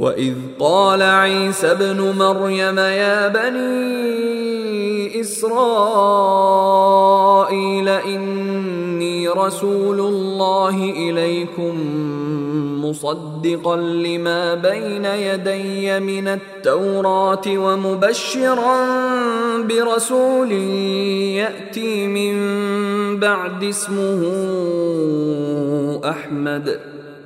واذ قال عيسى ابن مريم يا بني اسرائيل اني رسول الله اليكم مصدقا لما بين يدي من التوراه ومبشرا برسول ياتي من بعد اسمه احمد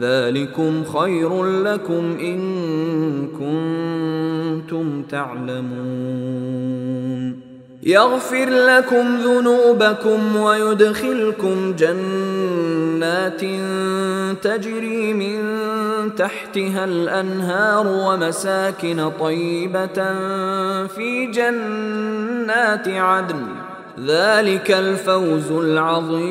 ذلكم خير لكم إن كنتم تعلمون. يغفر لكم ذنوبكم ويدخلكم جنات تجري من تحتها الأنهار ومساكن طيبة في جنات عدن. ذلك الفوز العظيم.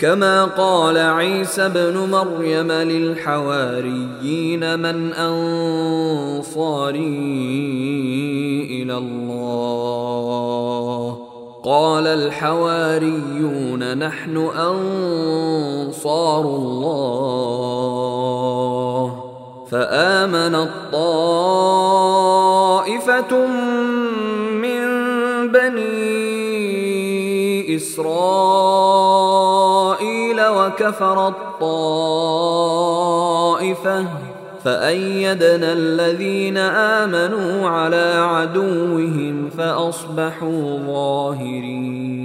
كما قال عيسى ابن مريم للحواريين من أنصاري إلى الله. قال الحواريون نحن أنصار الله. فامنت طائفه من بني إسرائيل وكفرت طائفه فأيدنا الذين آمنوا على عدوهم فأصبحوا ظاهرين.